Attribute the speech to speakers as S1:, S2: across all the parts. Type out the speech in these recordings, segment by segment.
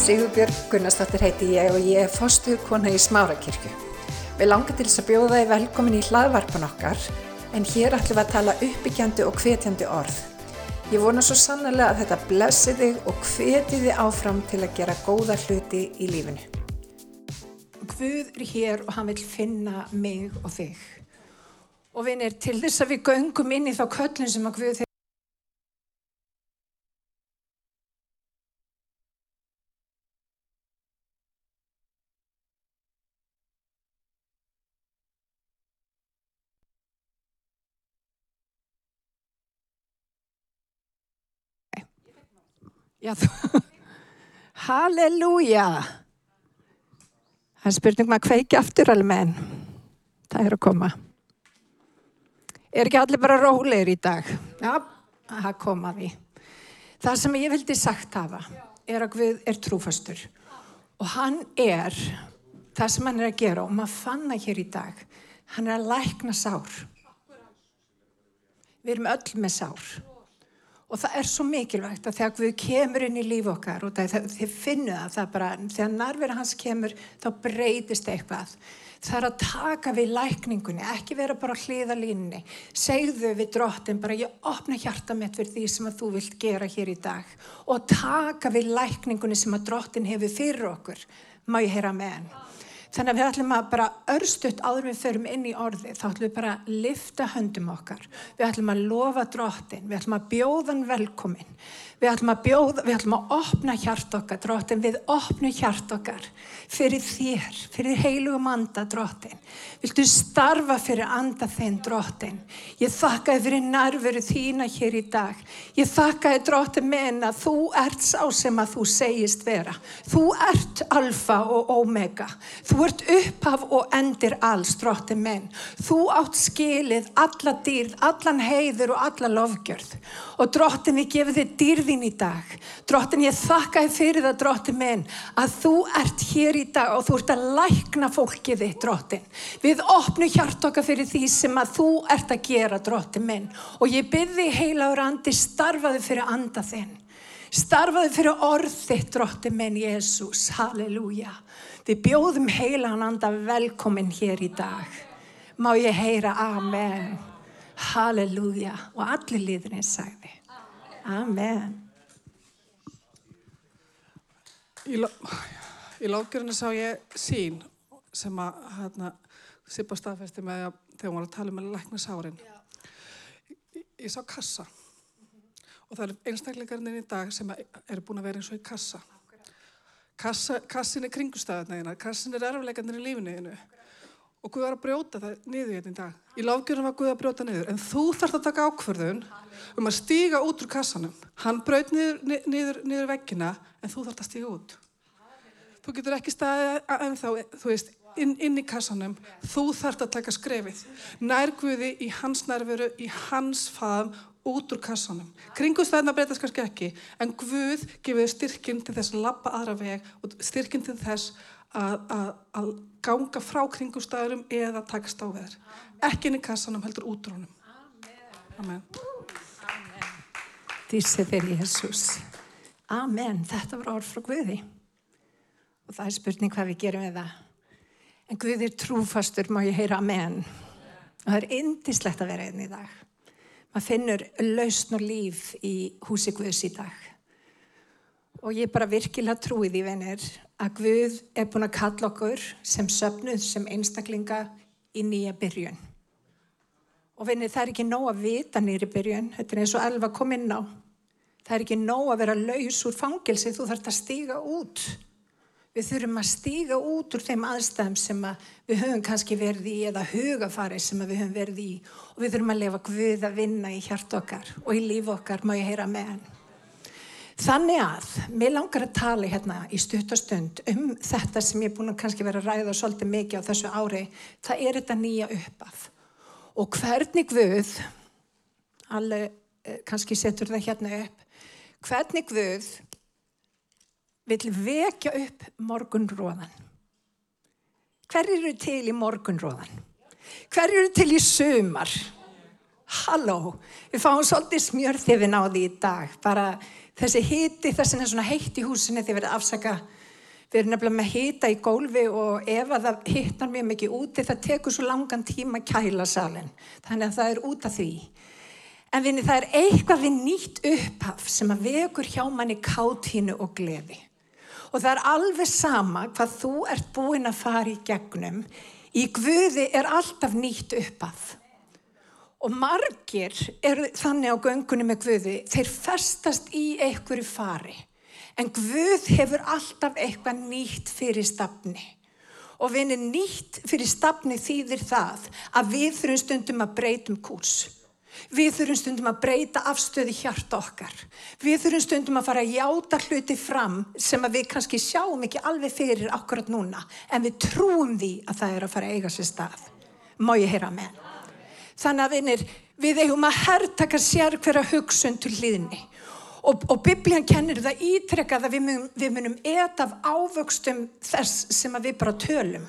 S1: Sigurbjörg Gunnarsdóttir heiti ég og ég er fostuð kona í Smárakirkju. Við langar til þess að bjóða þið velkomin í hlaðvarpan okkar en hér ætlum við að tala uppbyggjandi og hvetjandi orð. Ég vona svo sannlega að þetta blessi þig og hveti þið áfram til að gera góða hluti í lífinu. Guð er hér og hann vil finna mig og þig. Og vinir, til þess að við göngum inn í þá köllin sem að Guð Já, þú... Halleluja! Það er spurning maður kveiki aftur alveg með henn. Það er að koma. Er ekki allir bara rólegir í dag? Já, það koma því. Það sem ég vildi sagt hafa er að Guð er trúfastur. Og hann er, það sem hann er að gera, og maður fann það hér í dag, hann er að lækna sár. Við erum öll með sár. Og það er svo mikilvægt að þegar Guð kemur inn í líf okkar og það, þið finnu það, það bara, þegar nærverða hans kemur þá breytist eitthvað. Það er að taka við lækningunni, ekki vera bara hlýða línni. Segðu við drottin bara ég opna hjarta mitt fyrir því sem að þú vilt gera hér í dag og taka við lækningunni sem að drottin hefur fyrir okkur. Má ég heyra með henn? Þannig að við ætlum að bara örstuðt áður við förum inn í orði, þá ætlum við bara að lifta höndum okkar. Við ætlum að lofa drottin, við ætlum að bjóðan velkomin. Við ætlum að bjóða, við ætlum að opna hjart okkar, drottin, við opnu hjart okkar fyrir þér, fyrir heilugum anda, drottin. Viltu starfa fyrir anda þinn, drottin. Ég þakka þið fyrir nærveru þína hér í dag. Ég þakka þið, drottin, menn að þú ert sá sem að þú segist vera. Þú ert alfa og omega. Þú ert upphaf og endir alls, drottin, menn. Þú átt skilið alla dýrð, allan heiður og alla lofgjörð. Og drottin, við gefum þið dýrð þín í dag. Drottin, ég þakka þið fyrir það, drottin minn, að þú ert hér í dag og þú ert að lækna fólkið þitt, drottin. Við opnum hjart okkar fyrir því sem að þú ert að gera, drottin minn. Og ég byrði heilaður andi, starfaði fyrir anda þinn. Starfaði fyrir orð þitt, drottin minn, Jésús. Halleluja. Við bjóðum heilaðan anda velkomin hér í dag. Má ég heyra amen. Halleluja. Og allir liðurinn sagði. Amen.
S2: Í, í lágjörinu sá ég sín sem að hérna, Sippa staðfesti með að þegar hún var að tala með um lækna sárin. Ég, ég sá kassa og það eru einstakleikarnir í dag sem eru búin að vera eins og í kassa. kassa kassin er kringustæðarna, kassin er erfleikarnir í lífinu og Guð var að brjóta það niður hérna í dag. Í lágjörnum var Guð að brjóta niður en þú þarfst að taka ákverðun um að stíga út úr kassanum. Hann brjót niður, niður, niður veggina en þú þarfst að stíga út. Þú getur ekki staðið en þá, þú veist, inn, inn í kassanum. Þú þarfst að taka skrefið. Nær Guði í hans nærveru, í hans faðum, út úr kassanum. Kringustæðina breytast kannski ekki, en Guð gefur styrkinn til þess að lappa aðra veg og styrkinn til þess að, ganga frá kringustæðurum eða takast á veður. Ekki inn í kassanum, heldur út úr honum. Amen.
S1: Dísi fyrir Jésús. Amen. Þetta var orð frá Guði. Og það er spurning hvað við gerum við það. En Guði er trúfastur, má ég heyra amen. Og það er indislegt að vera einn í dag. Maður finnur lausn og líf í húsi Guðs í dag. Og ég bara virkilega trúið í venir að Guð er búin að kalla okkur sem söpnuð, sem einstaklinga í nýja byrjun. Og vinni, það er ekki nóg að vita nýri byrjun, þetta er eins og Elva kom inn á. Það er ekki nóg að vera laus úr fangilsi, þú þarfst að stíga út. Við þurfum að stíga út úr þeim aðstæðum sem að við höfum kannski verið í eða hugafari sem við höfum verið í. Og við þurfum að lefa Guð að vinna í hjart okkar og í líf okkar má ég heyra með hann. Þannig að mér langar að tala hérna í stuttastund um þetta sem ég er búin að kannski vera að ræða svolítið mikið á þessu ári, það er þetta nýja uppaf og hvernig Guð, alveg eh, kannski setur það hérna upp, hvernig Guð vil vekja upp morgunróðan. Hver eru til í morgunróðan? Hver eru til í sumar? Halló, við fáum svolítið smjörþifin á því í dag. Bara þessi hiti, þessi svona heitt í húsinu því verið afsaka. Við erum nefnilega með hita í gólfi og ef að það hittar mjög mikið úti það tekur svo langan tíma að kæla salin. Þannig að það er út af því. En vinni, það er eitthvað við nýtt upphaf sem að vekur hjá manni kátínu og gleði. Og það er alveg sama hvað þú ert búinn að fara í gegnum. Í Guði er alltaf nýtt upphaf. Og margir eru þannig á göngunni með Guði, þeir festast í einhverju fari. En Guð hefur alltaf eitthvað nýtt fyrir stafni. Og vinni nýtt fyrir stafni þýðir það að við þurfum stundum að breytum kurs. Við þurfum stundum að breyta afstöði hjarta okkar. Við þurfum stundum að fara að játa hluti fram sem við kannski sjáum ekki alveg fyrir akkurat núna. En við trúum því að það er að fara að eiga sér stað. Má ég heyra með? Þannig að vinir, við eigum að herrtaka sér hverja hugsun til hlýðni. Og, og biblían kennir það ítrekkað að við munum, við munum eta af ávöxtum þess sem við bara tölum.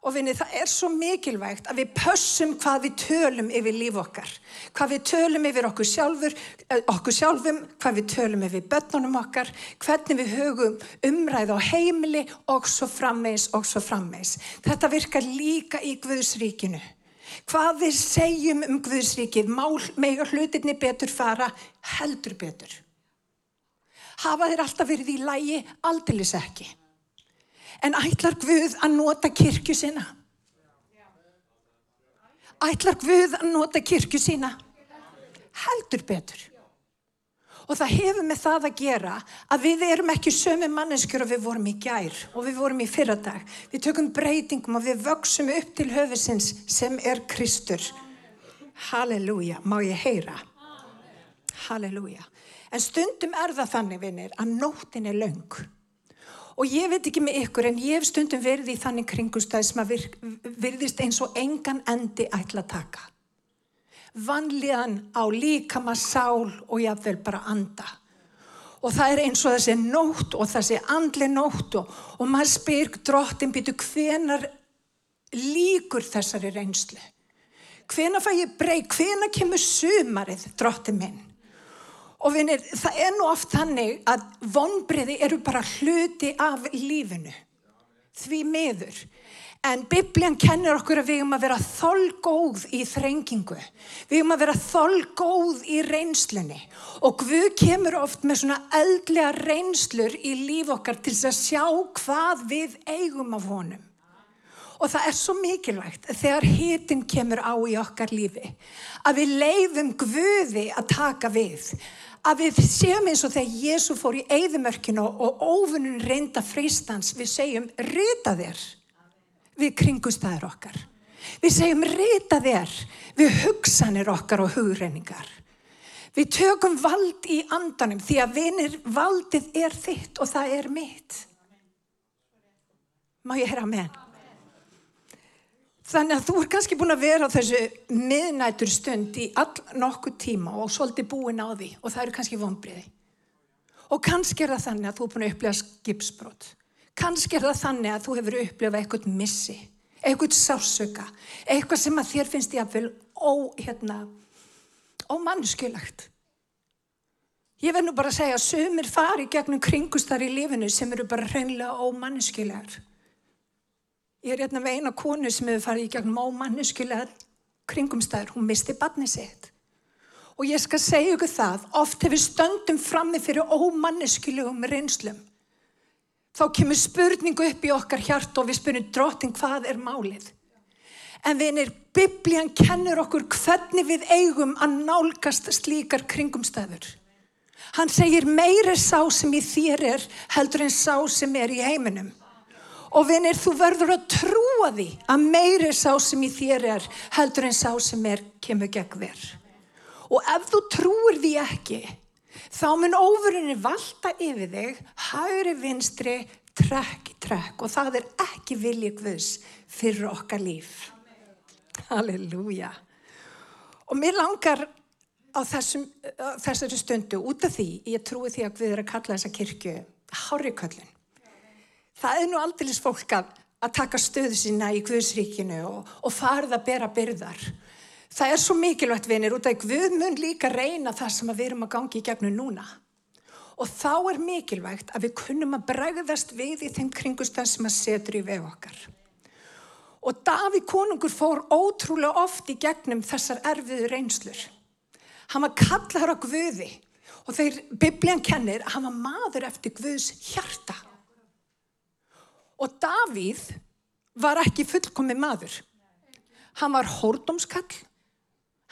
S1: Og vinni, það er svo mikilvægt að við pössum hvað við tölum yfir líf okkar. Hvað við tölum yfir okkur, sjálfur, eh, okkur sjálfum, hvað við tölum yfir börnunum okkar, hvernig við hugum umræð á heimili og svo frammeins og svo frammeins. Þetta virkar líka í Guðsríkinu. Hvað við segjum um Guðsríkið, mega hlutinni betur fara, heldur betur. Hafa þeir alltaf verið í lægi, aldilis ekki. En ætlar Guð að nota kirkju sína? Ætlar Guð að nota kirkju sína? Heldur betur. Og það hefur með það að gera að við erum ekki sömu manneskjur og við vorum í gær og við vorum í fyrradag. Við tökum breytingum og við vöksum upp til höfusins sem er Kristur. Halleluja, má ég heyra? Halleluja. En stundum er það þannig, vinnir, að nóttin er laung. Og ég veit ekki með ykkur en ég hef stundum verið í þannig kringustæð sem að virðist eins og engan endi ætla að taka. Vanlíðan á líkama sál og jáfnvel bara anda. Og það er eins og þessi nótt og þessi andli nótt og, og maður spyr drottin býtu hvenar líkur þessari reynslu. Hvenar fæ ég breyk, hvenar kemur sumarið drottin minn. Og vinir, það er nú oft þannig að vonbriði eru bara hluti af lífinu. Því miður. En bibljan kennir okkur að við erum að vera þolgóð í þrengingu. Við erum að vera þolgóð í reynslunni. Og Guð kemur oft með svona eldlega reynslur í líf okkar til að sjá hvað við eigum af honum. Og það er svo mikilvægt þegar hitin kemur á í okkar lífi að við leiðum Guði að taka við að við séum eins og þegar Jésu fór í eigðumörkinu og óvinnun reynda fristans, við segjum rita þér við kringustæðir okkar. Við segjum rita þér við hugsanir okkar og hugreiningar. Við tökum vald í andanum því að vinir valdið er þitt og það er mitt. Má ég hera með henn? Þannig að þú er kannski búin að vera á þessu miðnætur stund í all nokkuð tíma og svolítið búin á því og það eru kannski vonbriði. Og kannski er það þannig að þú er búin að upplifa skipsbrott. Kannski er það þannig að þú hefur upplifað eitthvað missi, eitthvað sásöka, eitthvað sem að þér finnst ég að vel ó, hérna, ómannskjulagt. Ég verð nú bara að segja að sömur fari gegnum kringustar í lífinu sem eru bara hreinlega ómannskjulegar. Ég er hérna með eina konu sem hefur farið í gegnum ómanniskulega kringumstæður. Hún misti barni sitt. Og ég skal segja ykkur það, oft hefur stöndum frammi fyrir ómanniskulegum reynslum. Þá kemur spurningu upp í okkar hjart og við spurnum drottin hvað er málið. En vinir, biblían kennur okkur hvernig við eigum að nálgast slíkar kringumstæður. Hann segir meiri sá sem í þér er heldur en sá sem er í heiminum. Og vinir, þú verður að trúa því að meiri sá sem í þér er heldur en sá sem er kemur gegn þér. Og ef þú trúir því ekki, þá mun óverinni valda yfir þig, hægri vinstri, trekk trekk og það er ekki viljið Guðs fyrir okkar líf. Halleluja. Og mér langar á þessum, þessari stundu út af því, ég trúi því að Guð er að kalla þessa kirkju Háriköllin það er nú aldrei fólk að, að taka stöðu sína í Guðsríkinu og, og farða að bera byrðar. Það er svo mikilvægt vinir út af Guð mun líka reyna það sem við erum að gangi í gegnum núna. Og þá er mikilvægt að við kunnum að bregðast við í þeim kringustan sem að setur í veg okkar. Og Daví konungur fór ótrúlega oft í gegnum þessar erfiðu reynslur. Hann var kallar á Guði og þeir biblían kennir hann var maður eftir Guðs hjarta. Og Davíð var ekki fullkomi maður. Hann var hórdómskall,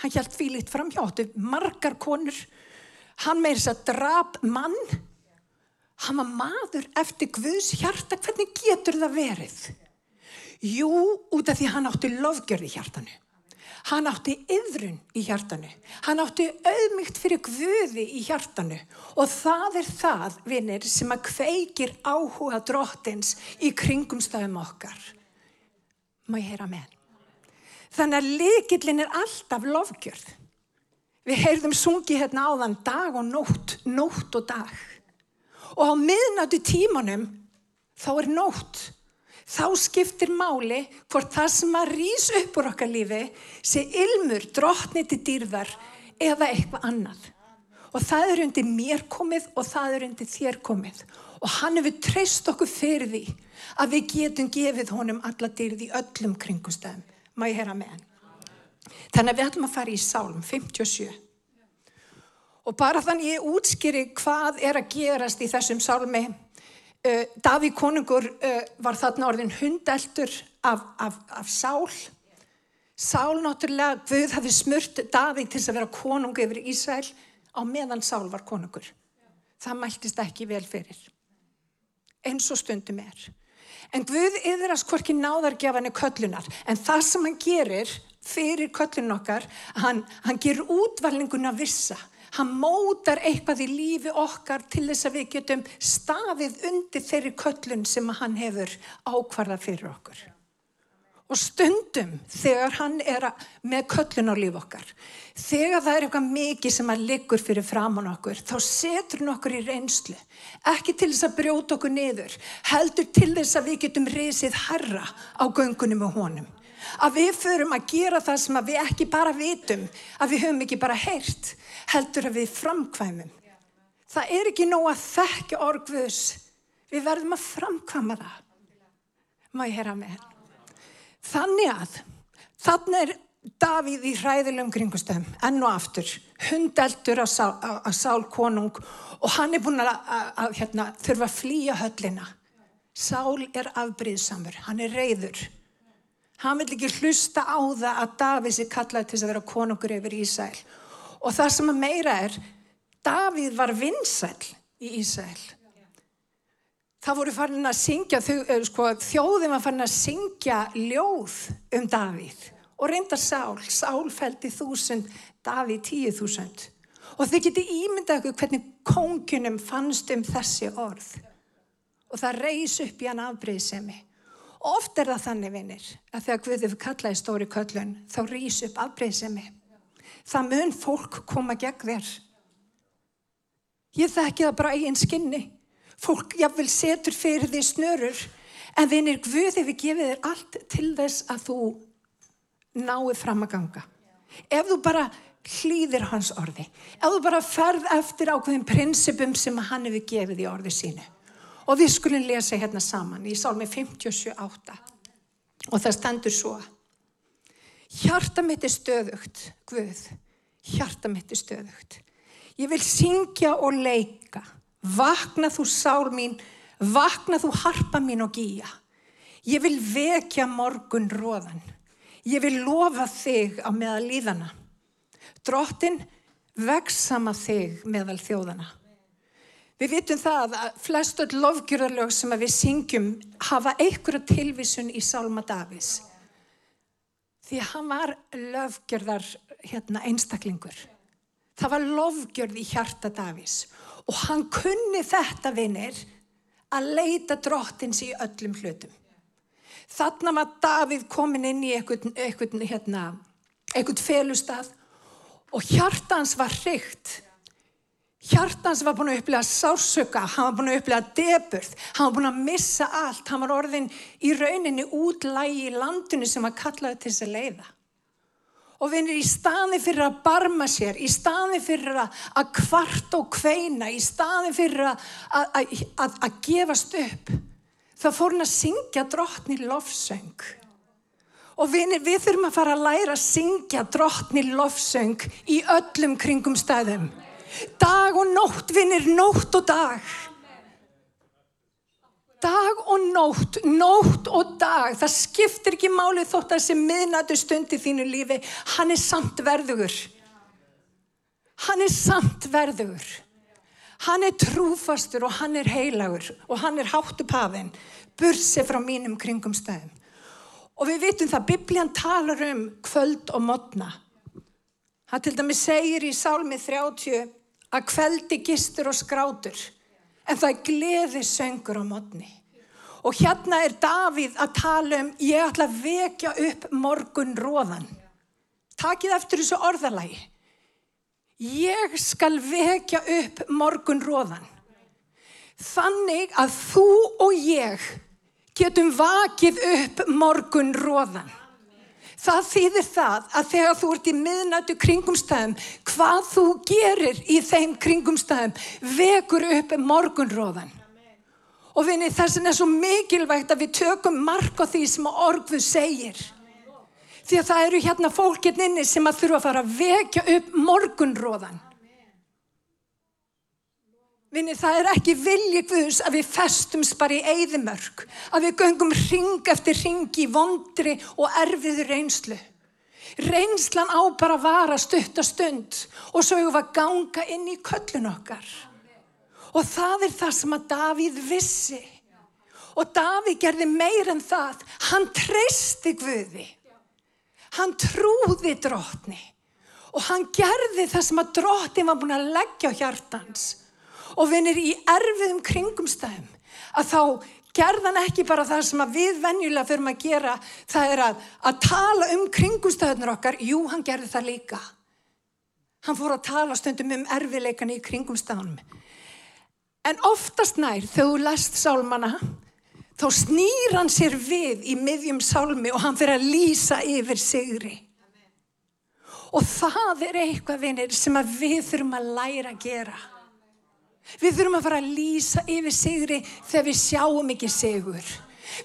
S1: hann hjælt fílitt framhjáttu, margar konur, hann með þess að drap mann, hann var maður eftir Guðs hjarta, hvernig getur það verið? Jú, út af því hann átti lofgjörði hjartanu. Hann átti yðrun í hjartanu. Hann átti auðmygt fyrir Guði í hjartanu. Og það er það, vinnir, sem að kveikir áhuga drottins í kringumstæðum okkar. Má ég heyra með? Þannig að likillin er alltaf lofgjörð. Við heyrðum sungi hérna áðan dag og nótt, nótt og dag. Og á miðnáttu tímanum þá er nótt. Þá skiptir máli hvort það sem að rýs upp úr okkar lífi sé ilmur, drottni til dýrðar eða eitthvað annað. Og það er undir mér komið og það er undir þér komið. Og hann hefur treyst okkur fyrir því að við getum gefið honum alla dýrð í öllum kringustæðum. Má ég heyra með hann? Þannig að við ætlum að fara í Sálum 57. Og bara þannig ég útskýri hvað er að gerast í þessum Sálmi. Uh, Daví konungur uh, var þarna orðin hundeltur af, af, af Sál. Sál náttúrulega, Guð hafi smurt Daví til að vera konung yfir Ísrael á meðan Sál var konungur. Það mæltist ekki vel fyrir. Eins og stundum er. En Guð yðrast hvorki náðargefanir köllunar. En það sem hann gerir fyrir köllun okkar, hann, hann gerur útvalninguna vissa. Hann mótar eitthvað í lífi okkar til þess að við getum stafið undir þeirri köllun sem hann hefur ákvarðað fyrir okkur. Og stundum þegar hann er með köllun á líf okkar, þegar það er eitthvað mikið sem að liggur fyrir framann okkur, þá setur hann okkur í reynslu. Ekki til þess að brjóta okkur niður, heldur til þess að við getum reysið herra á göngunum og honum. Að við förum að gera það sem við ekki bara vitum, að við höfum ekki bara heyrt, heldur að við framkvæmum. Það er ekki nóg að þekka orgvus, við verðum að framkvæma það. Má ég heyra með henn? Þannig að þannig er Davíð í hræðilegum kringustöðum, enn og aftur, hundeldur að sál, sál konung og hann er búin að, að, að hérna, þurfa að flýja höllina. Sál er afbríðsamur, hann er reyður. Hann vil ekki hlusta á það að Davíð sé kallaði til að vera konungur yfir Ísæl. Og það sem að meira er, Davíð var vinsæl í Ísæl. Það voru farin að syngja, sko, þjóðin var farin að syngja ljóð um Davíð og reynda Sál, Sál fældi þúsund, Davíð tíu þúsund. Og þið geti ímyndað okkur hvernig kongunum fannst um þessi orð. Og það reys upp í hann afbreyðsemi. Oft er það þannig vinnir að þegar Guðið kallaði stóri köllun þá reys upp afbreyðsemi. Það mun fólk koma gegn þér. Ég þekki það bara eigin skinni. Fólk jáfnvel setur fyrir því snörur en vinnir Guð hefur gefið þér allt til þess að þú náið fram að ganga. Ef þú bara hlýðir hans orði, ef þú bara ferð eftir ákveðin prinsipum sem hann hefur gefið í orði sínu. Og við skulum lesa hérna saman í sálmi 57.8 og það stendur svo. Hjarta mitt er stöðugt, Guð, hjarta mitt er stöðugt. Ég vil syngja og leika. Vakna þú sál mín, vakna þú harpa mín og gíja. Ég vil vekja morgun róðan. Ég vil lofa þig á meðal líðana. Drottin, veksama þig meðal þjóðana. Við vitum það að flest öll lofgjörðarlög sem við syngjum hafa einhverja tilvísun í Sálma Davís. Því hann var lofgjörðar hérna, einstaklingur. Það var lofgjörð í hjarta Davís og hann kunni þetta vinnir að leita drottins í öllum hlutum. Þannig var Davíð komin inn í einhvern, hérna, felustad og hjartans var hrygt. Hjartans var búin að upplega sársöka, hann var búin að upplega deburð, hann var búin að missa allt, hann var orðin í rauninni útlægi í landinu sem hann kallaði til þess að leiða. Og vinir í staði fyrir að barma sér, í staði fyrir að, kvart og kveina, í staði fyrir að, gefast upp, þá fór hann að syngja drottni lofsöng. Og vinir, við þurfum að fara að læra að syngja drottni lofsöng í öllum kringum stæðum. Dag og nótt, vinir, nótt og dag. Dag og nótt, nótt og dag, það skiptir ekki málið þótt að þessi miðnættu stund í þínu lífi, hann er samt verðugur. Hann er samt verðugur. Hann er trúfastur og hann er heilagur og hann er háttu pafinn, bursi frá mínum kringum stæðum. Og við vitum það, biblían talar um kvöld og modna. Það til dæmi segir í sálmi 30 að kvöldi gistur og skrátur en það er gleði söngur á modni. Og hérna er Davíð að tala um, ég ætla að vekja upp morgun róðan. Takið eftir þessu orðalagi. Ég skal vekja upp morgun róðan. Þannig að þú og ég getum vakið upp morgun róðan. Það þýðir það að þegar þú ert í miðnættu kringumstæðum, hvað þú gerir í þeim kringumstæðum vekur upp morgunróðan. Og vinni þess vegna er svo mikilvægt að við tökum mark á því sem orguð segir. Því að það eru hérna fólkinninni sem að þurfa að fara að vekja upp morgunróðan. Vinni, það er ekki vilji Guðs að við festumst bara í eigðimörk, að við göngum ring eftir ring í vondri og erfiðu reynslu. Reynslan á bara að vara stuttastund og svo hefur við að ganga inn í köllun okkar. Og það er það sem að Davíð vissi. Og Davíð gerði meir en það. Hann treysti Guði. Hann trúði drotni. Og hann gerði það sem að drotni var búin að leggja á hjartans og vinir í erfiðum kringumstæðum að þá gerðan ekki bara það sem við venjulega fyrir að gera það er að, að tala um kringumstæðunar okkar. Jú, hann gerði það líka. Hann fór að tala stundum um erfiðleikan í kringumstæðunum. En oftast nær þegar þú lest sálmana þá snýr hann sér við í miðjum sálmi og hann fyrir að lýsa yfir sigri. Og það er eitthvað vinir sem við þurfum að læra að gera Við þurfum að fara að lýsa yfir sigri þegar við sjáum ekki sigur.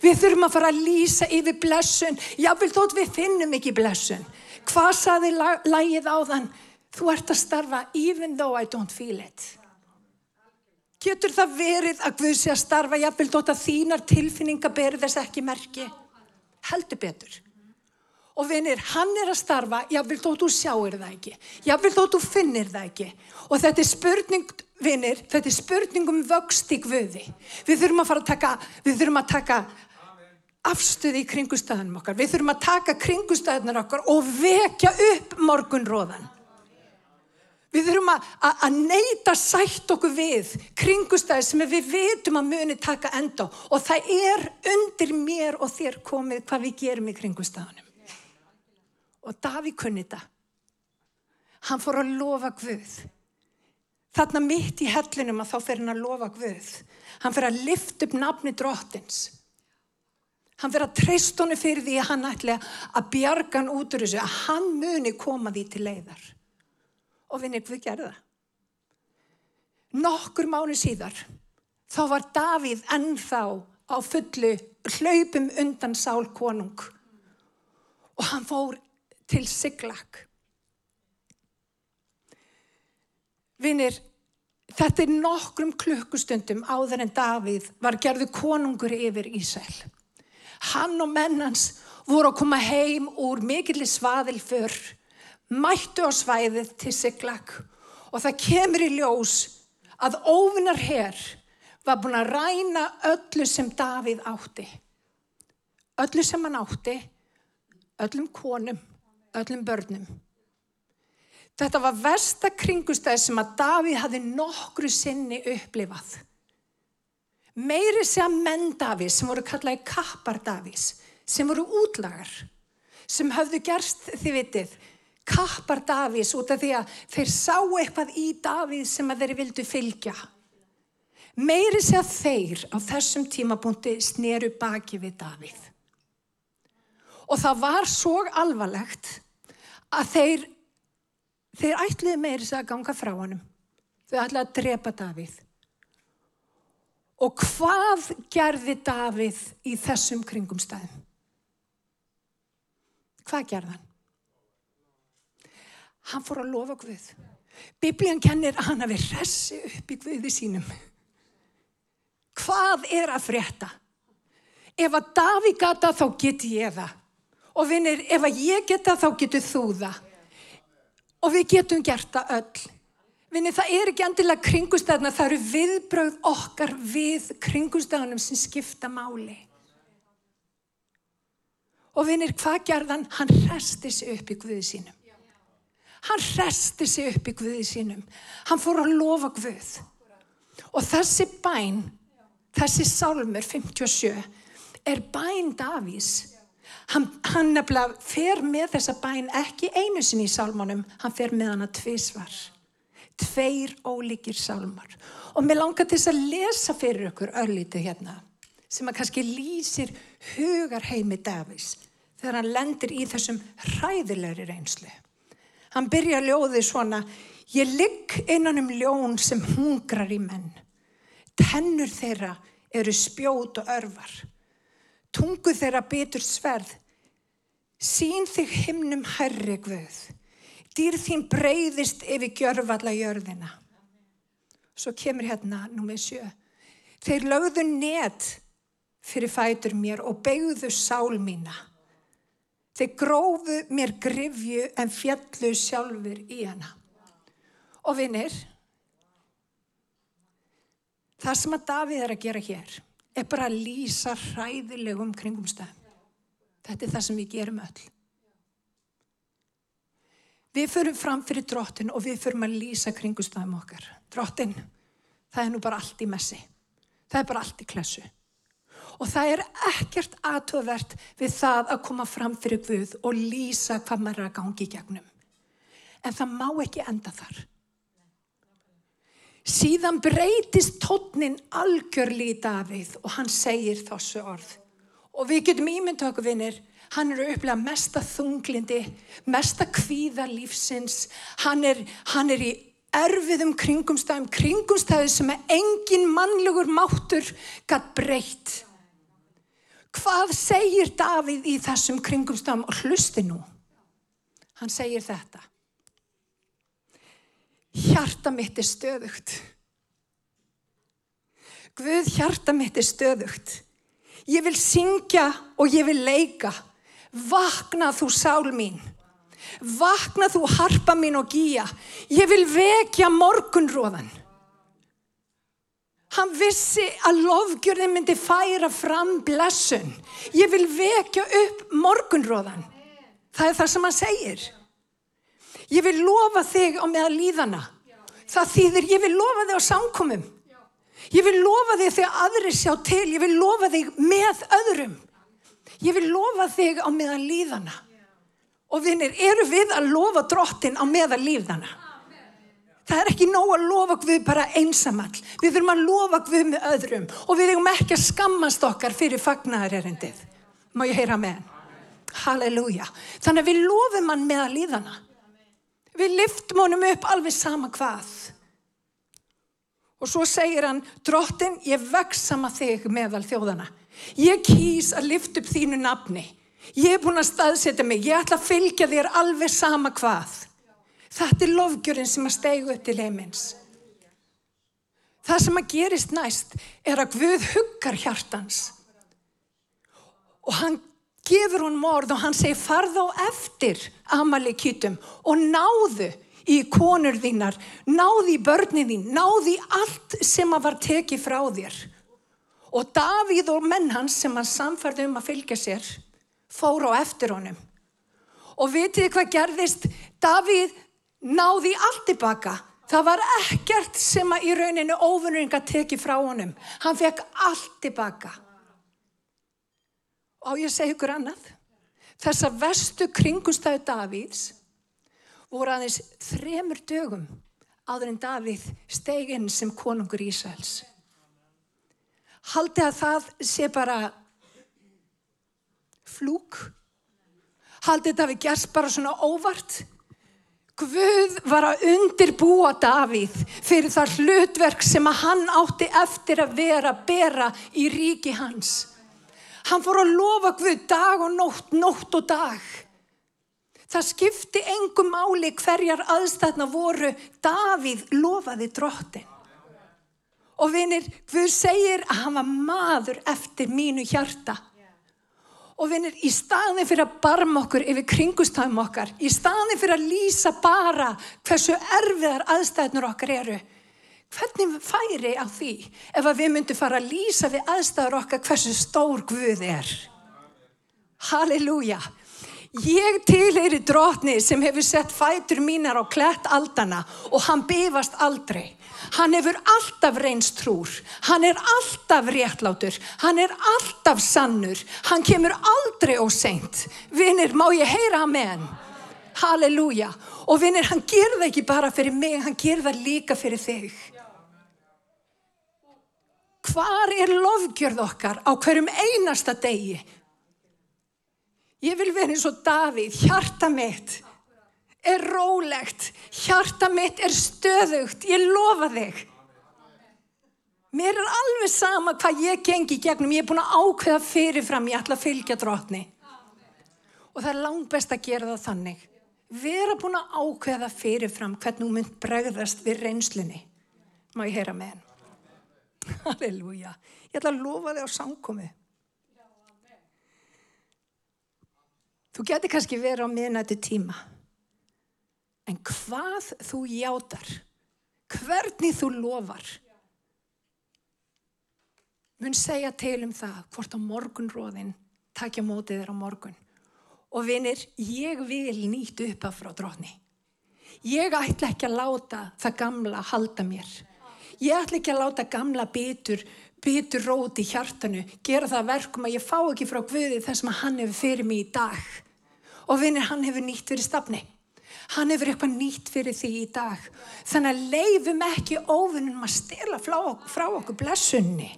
S1: Við þurfum að fara að lýsa yfir blessun. Jáfnvel þótt við finnum ekki blessun. Hvað saði lægið á þann? Þú ert að starfa even though I don't feel it. Getur það verið að Guð sé að starfa jáfnvel þótt að þínar tilfinninga beri þess ekki merki? Heldur betur. Og vinir, hann er að starfa, jáfnvel þótt þú sjáir það ekki. Jáfnvel þótt þú finnir það ekki. Og þetta er spurning Vinir, þetta er spurningum vöxt í gvöði. Við þurfum að fara að taka, við þurfum að taka afstöði í kringustæðunum okkar. Við þurfum að taka kringustæðunar okkar og vekja upp morgunróðan. Við þurfum að, neyta sætt okkur við kringustæði sem við vitum að muni taka enda og það er undir mér og þér komið hvað við gerum í kringustæðunum. Og Daví kunni þetta. Hann fór að lofa Guð þarna mitt í hellinum að þá fer hann að lofa Guð. Hann fer að lift upp nafni drottins. Hann fer að treyst honi fyrir því að hann ætla að bjarga hann út úr þessu, að hann muni koma því til leiðar. Og vinni, Guð gerði það. Nokkur mánu síðar, þá var Davíð ennþá á fullu hlaupum undan sál konung og hann fór til Siglag. Vinir, þetta er nokkrum klukkustundum áður en Davíð var gerðu konungur yfir Ísæl. Hann og mennans voru að koma heim úr mikillir svaðilför, mættu á svæðið til Siglag og það kemur í ljós að óvinnar herr var búin að ræna öllu sem Davíð átti. Öllu sem hann átti, öllum konum, öllum börnum. Þetta var versta kringustæð sem að Davíð hafi nokkru sinni upplifað. Meiri sé að menn Davíð sem voru kallaði kappar Davíðs, sem voru útlagar, sem hafðu gerst, þið vitið, kappar Davíðs út af því að þeir sá eitthvað í Davíð sem að þeir vildu fylgja. Meiri sé að þeir á þessum tímabúndi sneru baki við Davíð. Og það var svo alvarlegt að þeir, þeir ætliði meiri að ganga frá honum. Þau ætlaði að drepa Davíð. Og hvað gerði Davíð í þessum kringumstæðum? Hvað gerði hann? Hann fór að lofa Guð. Biblían kennir að hann hafi ressi upp í Guði sínum. Hvað er að frétta? Ef að Davíð gata þá get ég það. Og vinnir, ef að ég geta þá getur þú það. Og við getum gert það öll. Vinnir, það er ekki endilega kringustæðna, það eru viðbröð okkar við kringustæðunum sem skipta máli. Og vinnir, hvað gerðan? Hann resti sig upp í Guði sínum. Hann resti sig upp í Guði sínum. Hann fór að lofa Guð. Og þessi bæn, þessi sálmur 57, er bæn Davís. Hann, hann nefnilega fer með þessa bæn ekki einu sinni í sálmánum, hann fer með hana tvísvar. Tveir ólíkir sálmar. Og mér langar til þess að lesa fyrir okkur örlítið hérna, sem að kannski lýsir hugar heimi Davís þegar hann lendir í þessum hræðilegri reynslu. Hann byrja ljóðið svona, ég ligg innan um ljón sem hungrar í menn. Tennur þeirra eru spjót og örvar. Tungu þeirra bitur sverð. Sín þig himnum herri guð. Dýr þín breyðist yfir gjörfalla jörðina. Svo kemur hérna númið sjö. Þeir lögðu net fyrir fætur mér og beigðu sál mína. Þeir grófu mér grifju en fjallu sjálfur í hana. Og vinnir, það sem að Davíð er að gera hér er bara að lýsa hræðilegum kringumstæðum. Þetta er það sem við gerum öll. Við förum fram fyrir drottin og við förum að lýsa kringumstæðum okkar. Drottin, það er nú bara allt í messi. Það er bara allt í klessu. Og það er ekkert aðtöðvert við það að koma fram fyrir Guð og lýsa hvað maður er að gangi í gegnum. En það má ekki enda þar. Síðan breytist tótnin algjörli í Davíð og hann segir þessu orð. Og við getum ímynda okkur vinnir, hann er að upplega mesta þunglindi, mesta kvíða lífsins, hann er, hann er í erfiðum kringumstæðum, kringumstæði sem er engin mannlegur máttur gætt breytt. Hvað segir Davíð í þessum kringumstæðum og hlusti nú? Hann segir þetta. Hjarta mitt er stöðugt. Guð, hjarta mitt er stöðugt. Ég vil syngja og ég vil leika. Vakna þú sál mín. Vakna þú harpa mín og gíja. Ég vil vekja morgunróðan. Hann vissi að lofgjörðin myndi færa fram blessun. Ég vil vekja upp morgunróðan. Það er það sem hann segir. Ég vil lofa þig á meða líðana. Það þýðir ég vil lofa þig á samkomum. Ég vil lofa þig þegar aðri sjá til. Ég vil lofa þig með öðrum. Ég vil lofa þig á meða líðana. Og vinnir, eru við að lofa drottin á meða líðana? Það er ekki nóg að lofa Guð bara einsamall. Við þurfum að lofa Guð með öðrum og við erum ekki að skammast okkar fyrir fagnæðarerindið. Má ég heyra með hann? Halleluja. Þannig að við lofum hann með að líðana. Við liftum honum upp alveg sama hvað. Og svo segir hann, drottin, ég veksama þig meðal þjóðana. Ég kýs að lifta upp þínu nafni. Ég er búin að staðsetja mig. Ég ætla að fylgja þér alveg sama hvað. Þetta er lofgjörinn sem að stegu upp til heimins. Það sem að gerist næst er að Guð huggar hjartans. Og hann gefur hún morð og hann segir farð á eftir Amalekítum og náðu í konur þínar, náðu í börnin þín, náðu í allt sem að var tekið frá þér. Og Davíð og menn hans sem hann samfærði um að fylgja sér fór á eftir honum. Og vitið hvað gerðist? Davíð náði allt tilbaka. Það var ekkert sem að í rauninu óvinnurinn að teki frá honum. Hann fekk allt tilbaka. Og ég segi ykkur annað. Þessa vestu kringustæðu Davíðs voru aðeins þremur dögum áður en Davíð steginn sem konungur Ísæls. Haldi að það sé bara flúk. Haldið þetta við gerst bara svona óvart? Guð var að undirbúa Davíð fyrir það hlutverk sem að hann átti eftir að vera að bera í ríki hans. Hann fór að lofa Guð dag og nótt, nótt og dag. Það skipti engum máli hverjar aðstæðna voru, Davíð lofaði drottin. Og vinir, Guð segir að hann var maður eftir mínu hjarta. Og vinir, í staðin fyrir að barma okkur yfir kringustafum okkar, í staðin fyrir að lýsa bara hversu erfiðar aðstæðnur okkar eru, hvernig færi á því ef að við myndum fara að lýsa við aðstæður okkar hversu stór Guð er? Halleluja! Ég tilheyri drotni sem hefur sett fætur mínar á klætt aldana og hann bifast aldrei. Hann hefur alltaf reynst trúr, hann er alltaf réttlátur, hann er alltaf sannur, hann kemur aldrei og seint. Vinnir, má ég heyra að menn? Halleluja. Og vinnir, hann ger það ekki bara fyrir mig, hann ger það líka fyrir þig. Hvar er lofgjörð okkar á hverjum einasta degi? Ég vil vera eins og Davíð, hjarta mitt er rólegt, hjarta mitt er stöðugt, ég lofa þig. Mér er alveg sama hvað ég gengi gegnum, ég er búin að ákveða fyrirfram, ég ætla að fylgja drotni. Og það er langt best að gera það þannig. Vera búin að ákveða fyrirfram hvernig þú mynd bregðast við reynslunni. Má ég heyra með henn? Halleluja. Ég ætla að lofa þig á samkomið. Þú getur kannski verið á miðnættu tíma. En hvað þú játar, hvernig þú lofar, mun segja til um það hvort á morgunróðin takja mótið þér á morgun. Og vinir, ég vil nýtt upp af frá drotni. Ég ætla ekki að láta það gamla halda mér. Ég ætla ekki að láta gamla bitur, bitur róti í hjartanu, gera það verkum að ég fá ekki frá Guði þess að hann hefur fyrir mig í dag. Og vinir, hann hefur nýtt fyrir stafni. Hann hefur eitthvað nýtt fyrir því í dag. Þannig að leifum ekki óvinnum að stela frá okkur blessunni.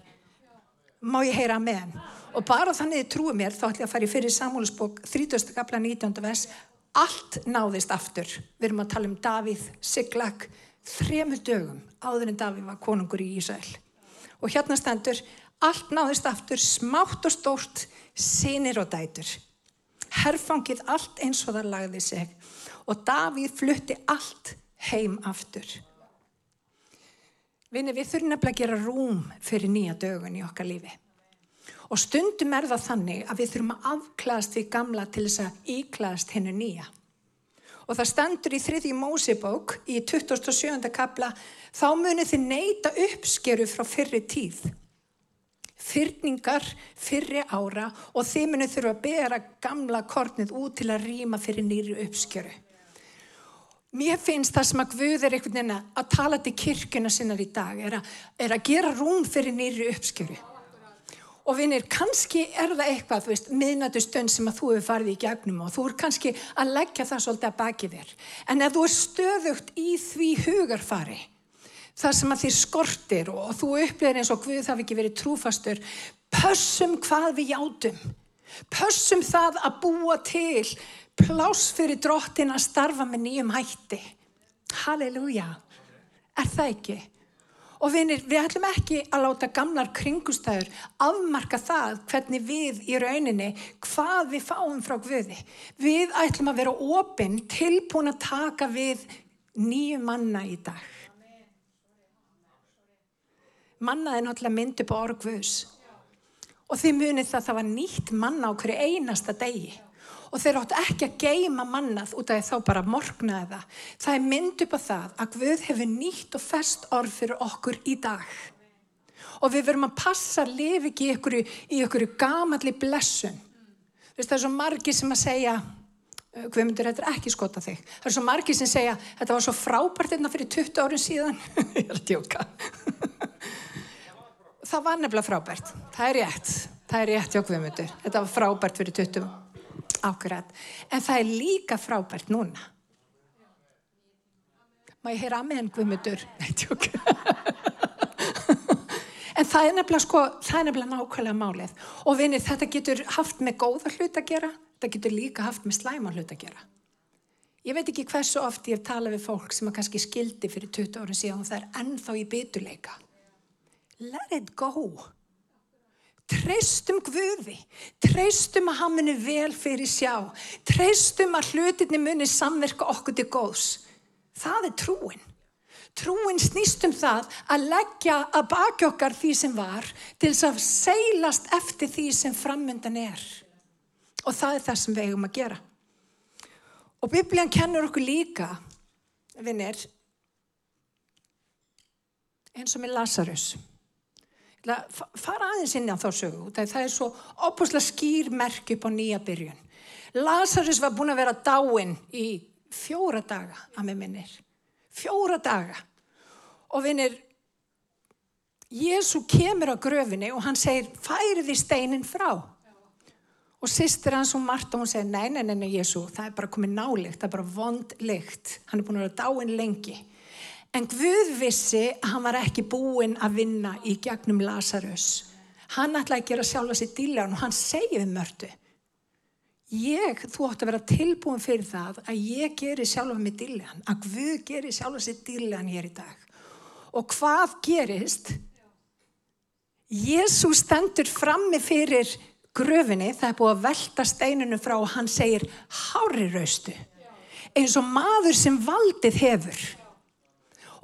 S1: Má ég heyra með hann? Og bara þannig þið trúið mér, þá ætlum ég að fara í fyrir samhólusbók 30. kapla 19. vers. Allt náðist aftur. Við erum að tala um Davíð, Siglag, þremur dögum áður en Davíð var konungur í Ísæl. Og hérna stendur, allt náðist aftur, smátt og stórt, sinir og dætur. Herfangið allt eins og það lagði sig og Davíð flutti allt heim aftur. Vinni, við þurfum nefnilega að gera rúm fyrir nýja dögun í okkar lífi. Og stundum er það þannig að við þurfum að afklæðast við gamla til þess að íklæðast hennu nýja. Og það stendur í þriði Mósebók í 27. kapla, þá munið þið neyta uppskeru frá fyrri tíð. Fyrningar fyrri ára og þið munið þurfa að bera gamla kornið út til að rýma fyrir nýri uppskeru. Mér finnst það sem að Guð er einhvern veginn að tala til kirkuna sinnar í dag, er að, er að gera rúm fyrir nýri uppskjöru. Og vinir, kannski er það eitthvað, þú veist, miðnættu stund sem að þú hefur farið í gegnum og þú er kannski að leggja það svolítið að baki þér. En ef þú er stöðugt í því hugarfari, þar sem að þér skortir og þú upplýðir eins og Guð hafi ekki verið trúfastur, pössum hvað við játum. Pössum það að búa til pláss fyrir drottin að starfa með nýjum hætti. Halleluja. Er það ekki? Og vinir, við ætlum ekki að láta gamlar kringustæður afmarka það hvernig við í rauninni, hvað við fáum frá Guði. Við ætlum að vera ofinn, tilbúin að taka við nýju manna í dag. Mannaði náttúrulega myndi på orgvus. Og þið munið það að það var nýtt manna á hverju einasta degi og þeir áttu ekki að geima mannað út af þá bara morgnaði það. Það er mynd upp á það að Guð hefur nýtt og fest orð fyrir okkur í dag. Og við verum að passa að lifa ekki í ykkur, í ykkur gamalli blessun. Veist, það er svo margi sem að segja, Guðmundur, þetta er ekki skota þig. Það er svo margi sem segja, þetta var svo frábært hérna fyrir 20 árin síðan. Ég er að djóka. það var nefnilega frábært. Það er rétt. Það er rétt, já Guðmundur. Þetta var frábært fyrir 20 árin. Akkurat. En það er líka frábært núna. Má ég heyra henn Guðmundur? Nei, tjók. en það er nefnilega sko, það er nefnilega nákvæmlega málið. Og vinir, þetta getur haft með góða hlut að gera, Það getur líka haft með slæma hlut að gera. Ég veit ekki hversu oft ég hef talað við fólk sem að kannski skildi fyrir 20 ára síðan og það er ennþá í bytuleika. Let it go. Treystum Guði, treystum að hann muni vel fyrir sjá, treystum að hlutinni muni samverka okkur til góðs. Það er trúin. Trúin snýst um það að leggja að baki okkar því sem var til þess að seilast eftir því sem framöndan er. Og það er það sem við eigum að gera. Og biblían kennur okkur líka, vinnir, eins og með Lazarus. Fara aðeins inn á þá sögu, það er svo opuslega skýr merk upp á nýja byrjun. Lazarus var búin að vera dáinn í fjóra daga, að með minnir. Fjóra daga. Og vinnir, Jésu kemur á gröfinni og hann segir, færi því steinin frá. Og sýstir hans og Marta, hún segir, nei, nei, nei, Jésu, það er bara komið nálikt, það er bara vond lykt. Hann er búin að vera dáinn lengi. En Guð vissi að hann var ekki búinn að vinna í gegnum Lazarus. Hann ætlaði að gera sjálfa sér dílan og hann segi við mörtu. Ég, þú átt að vera tilbúin fyrir það að ég geri sjálfa mig dílan, að Guð geri sjálfa sér dílan hér í dag. Og hvað gerist? Jésu stendur frammi fyrir gröfinni, það er búið að velta steinunum frá og hann segir hári raustu, eins og maður sem valdið hefur.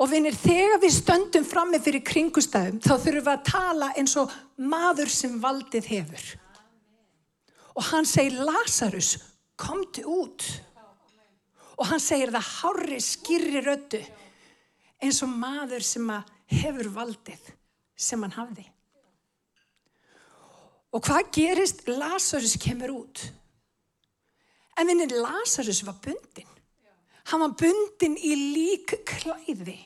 S1: Og vinir, þegar við stöndum frammi fyrir kringustæðum, þá þurfum við að tala eins og maður sem valdið hefur. Og hann segir, Lazarus, komdu út. Og hann segir það hári skýri rödu, eins og maður sem hefur valdið, sem hann hafði. Og hvað gerist? Lazarus kemur út. En vinir, Lazarus var bundin. Hann var bundin í lík klæði.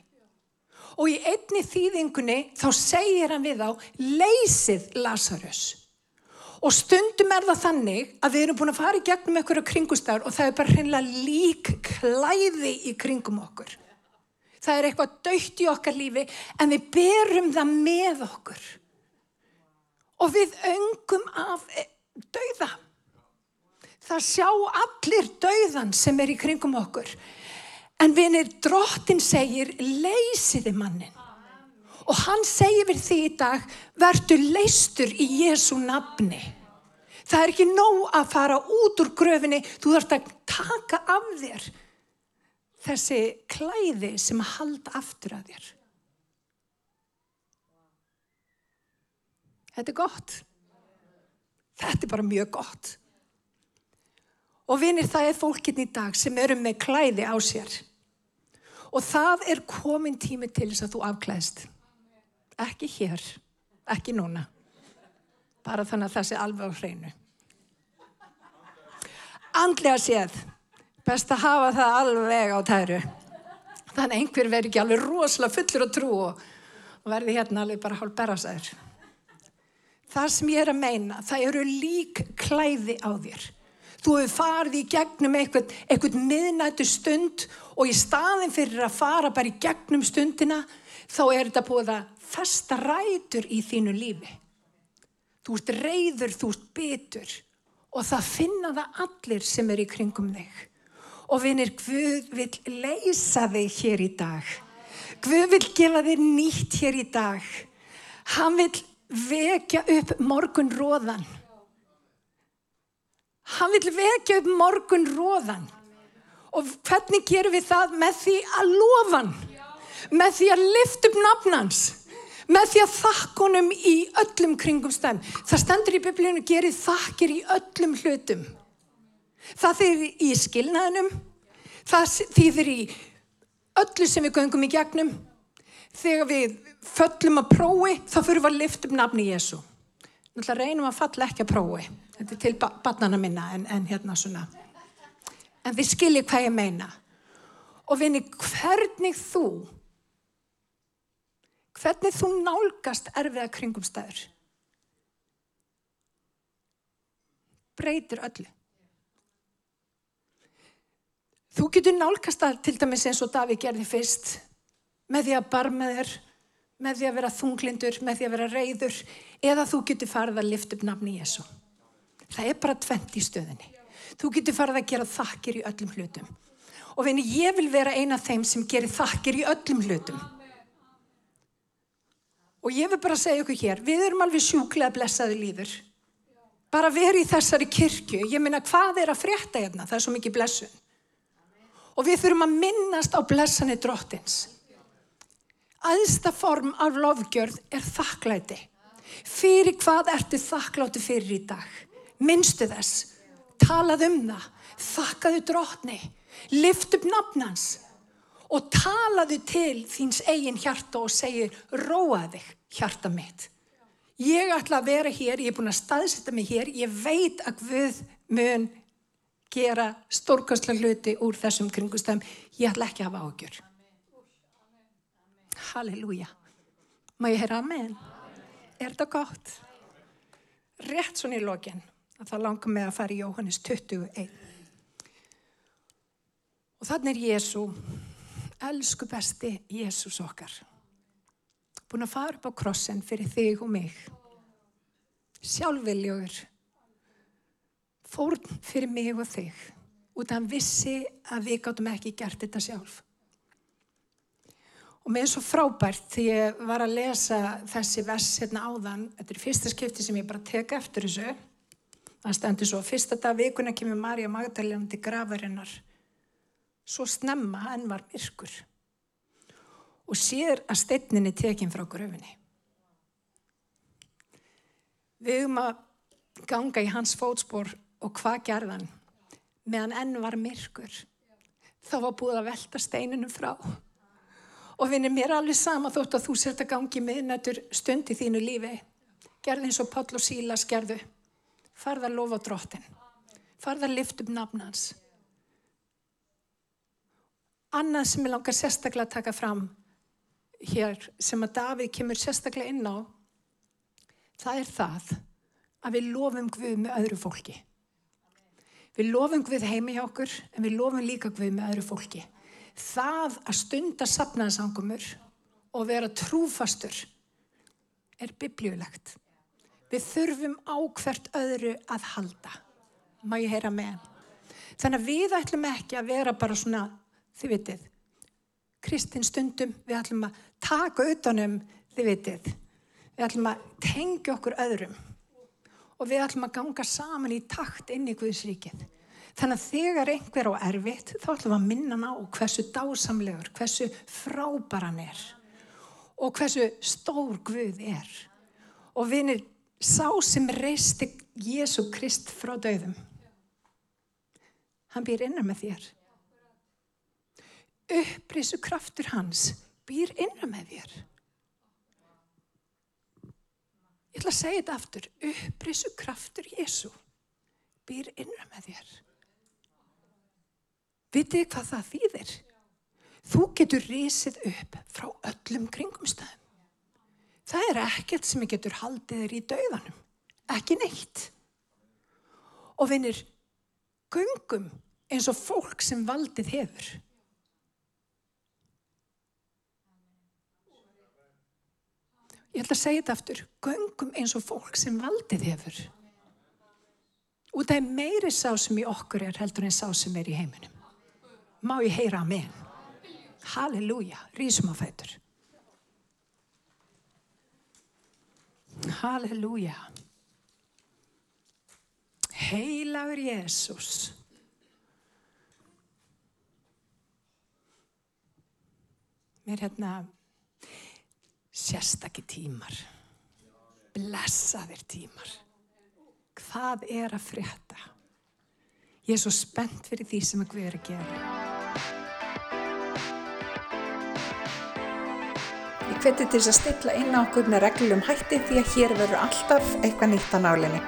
S1: Og í einni þýðingunni þá segir hann við á leysið Lazarus. Og stundum er það þannig að við erum búin að fara í gegnum einhverju kringustar og það er bara hreinlega lík klæði í kringum okkur. Það er eitthvað dögt í okkar lífi en við berum það með okkur. Og við öngum af dauða. Það sjá allir dauðan sem er í kringum okkur. En vinir, drottin segir, leysiði mannin. Og hann segir við því í dag, verður leystur í Jésu nafni. Það er ekki nóg að fara út úr gröfinni, þú þarfst að taka af þér þessi klæði sem halda aftur að þér. Þetta er gott. Þetta er bara mjög gott. Og vinir, það er fólkinn í dag sem eru með klæði á sér. Og það er komin tími til þess að þú afklæðst. Ekki hér, ekki núna. Bara þannig að það sé alveg á hreinu. Andlega séð, best að hafa það alveg á tæru. Þannig einhver verður ekki alveg rosalega fullur að trú og verði hérna alveg bara hálf berasæður. Það sem ég er að meina, það eru lík klæði á þér. Þú hefur farið í gegnum eitthvað, eitthvað miðnættu stund og í staðin fyrir að fara bara í gegnum stundina þá er þetta búið að festa rætur í þínu lífi. Þú ert reyður, þú ert bitur og það finna það allir sem er í kringum þig. Og vinir, Guð vil leysa þig hér í dag. Guð vil gefa þig nýtt hér í dag. Hann vil vekja upp morgun róðan. Hann vil vekja upp morgun róðan. Og hvernig gerum við það? Með því að lofa hann. Með því að lifta upp nafnans. Með því að þakkunum í öllum kringum stæm. Það stendur í biblíunum, gerir þakkir í öllum hlutum. Það þýðir í skilnaðinum, það þýðir í öllu sem við göngum í gegnum. Þegar við föllum að prófi, þá fyrir við að lifta upp nafni Jésu. Náttúrulega reynum að falla ekki að prófi. Þetta er til barnana minna en, en hérna svona. En þið skiljið hvað ég meina. Og vinni, hvernig þú, hvernig þú nálgast erfiða kringumstæður, breytir öllu. Þú getur nálgast það til dæmis eins og Daví gerði fyrst með því að barma þér, með því að vera þunglindur, með því að vera reyður eða þú getur farið að lifta upp nafni Jésu. Það er bara tvent í stöðinni. Þú getur farið að gera þakkir í öllum hlutum. Og vini, ég vil vera eina af þeim sem gerir þakkir í öllum hlutum. Og ég vil bara segja ykkur hér, við erum alveg sjúklega blessaði lífur. Bara verið í þessari kirkju, ég minna hvað er að frétta hérna, það er svo mikið blessun. Og við þurfum að minnast á blessanir drottins. Æðsta form af lofgjörð er þakklæti. Fyrir hvað ertu þakkláti fyrir í dag? Minnstu þess, talað um það, þakkaðu drottni, lift upp nafnans og talaðu til þíns eigin hjarta og segir róa þig hjarta mitt. Ég ætla að vera hér, ég er búin að staðsetta mig hér, ég veit að Guð mun gera stórkastlega hluti úr þessum kringustöðum. Ég ætla ekki að hafa ágjör. Halleluja. Má ég heyra amen? Er þetta gott? Rétt svona í lokin að það langar mig að fara í Jóhannes 21. Og þannig er Jésu, elsku besti Jésús okkar, búin að fara upp á krossen fyrir þig og mig. Sjálfviljögur, fórn fyrir mig og þig, út af hann vissi að við gáttum ekki gert þetta sjálf. Og mér er svo frábært því ég var að lesa þessi vers hérna áðan, þetta er fyrsta skipti sem ég bara tek eftir þessu. Það stendur svo, fyrsta dag vikuna kemur Marja Magdalena til grafarinnar, svo snemma en var myrkur og sér að steinninni tekinn frá gröfinni. Við höfum að ganga í hans fótspór og hvað gerðan meðan enn var myrkur. Þá var búið að velta steinunum frá. Og finnir mér alveg sama þótt að þú sért að gangi miðnættur stund í þínu lífi. Gerði eins og Páll og Sílas gerðu. Farða að lofa drottin. Farða að lifta upp nafnans. Annað sem ég langar sérstaklega að taka fram hér sem að Davíð kemur sérstaklega inn á það er það að við lofum Guð með öðru fólki. Við lofum Guð heimi hjá okkur en við lofum líka Guð með öðru fólki. Það að stunda sapnaðsangumur og vera trúfastur er biblíulegt. Við þurfum á hvert öðru að halda. Má ég heyra með? Þannig að við ætlum ekki að vera bara svona, þið vitið, kristin stundum, við ætlum að taka utanum, þið vitið, við ætlum að tengja okkur öðrum og við ætlum að ganga saman í takt inn í Guðsríkið. Þannig að þegar einhver á erfitt, þá ætlum við að minna ná hversu dásamlegur, hversu frábæran er og hversu stór Guð er. Og vinir, sá sem reisti Jésu Krist frá döðum, hann býr innan með þér. Upprísu kraftur hans býr innan með þér. Ég ætla að segja þetta aftur. Upprísu kraftur Jésu býr innan með þér. Vitið hvað það þýðir? Þú getur risið upp frá öllum kringumstæðum. Það er ekkert sem getur haldið þér í dauðanum. Ekki neitt. Og vinir, göngum eins og fólk sem valdið hefur. Ég ætla að segja þetta aftur, göngum eins og fólk sem valdið hefur. Og það er meiri sá sem í okkur er heldur en sá sem er í heiminum. Má ég heyra amen? Halleluja, rísum á fætur. Halleluja. Heilagur Jésús. Mér hérna sérstakki tímar, blessaðir tímar. Hvað er að frétta? Ég er svo spennt fyrir því sem að Guð er að gera.
S3: Ég hveti til þess að stilla inn á okkur með reglum hætti því að hér verður alltaf eitthvað nýtt á nálinni.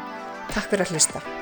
S3: Takk fyrir að hlusta.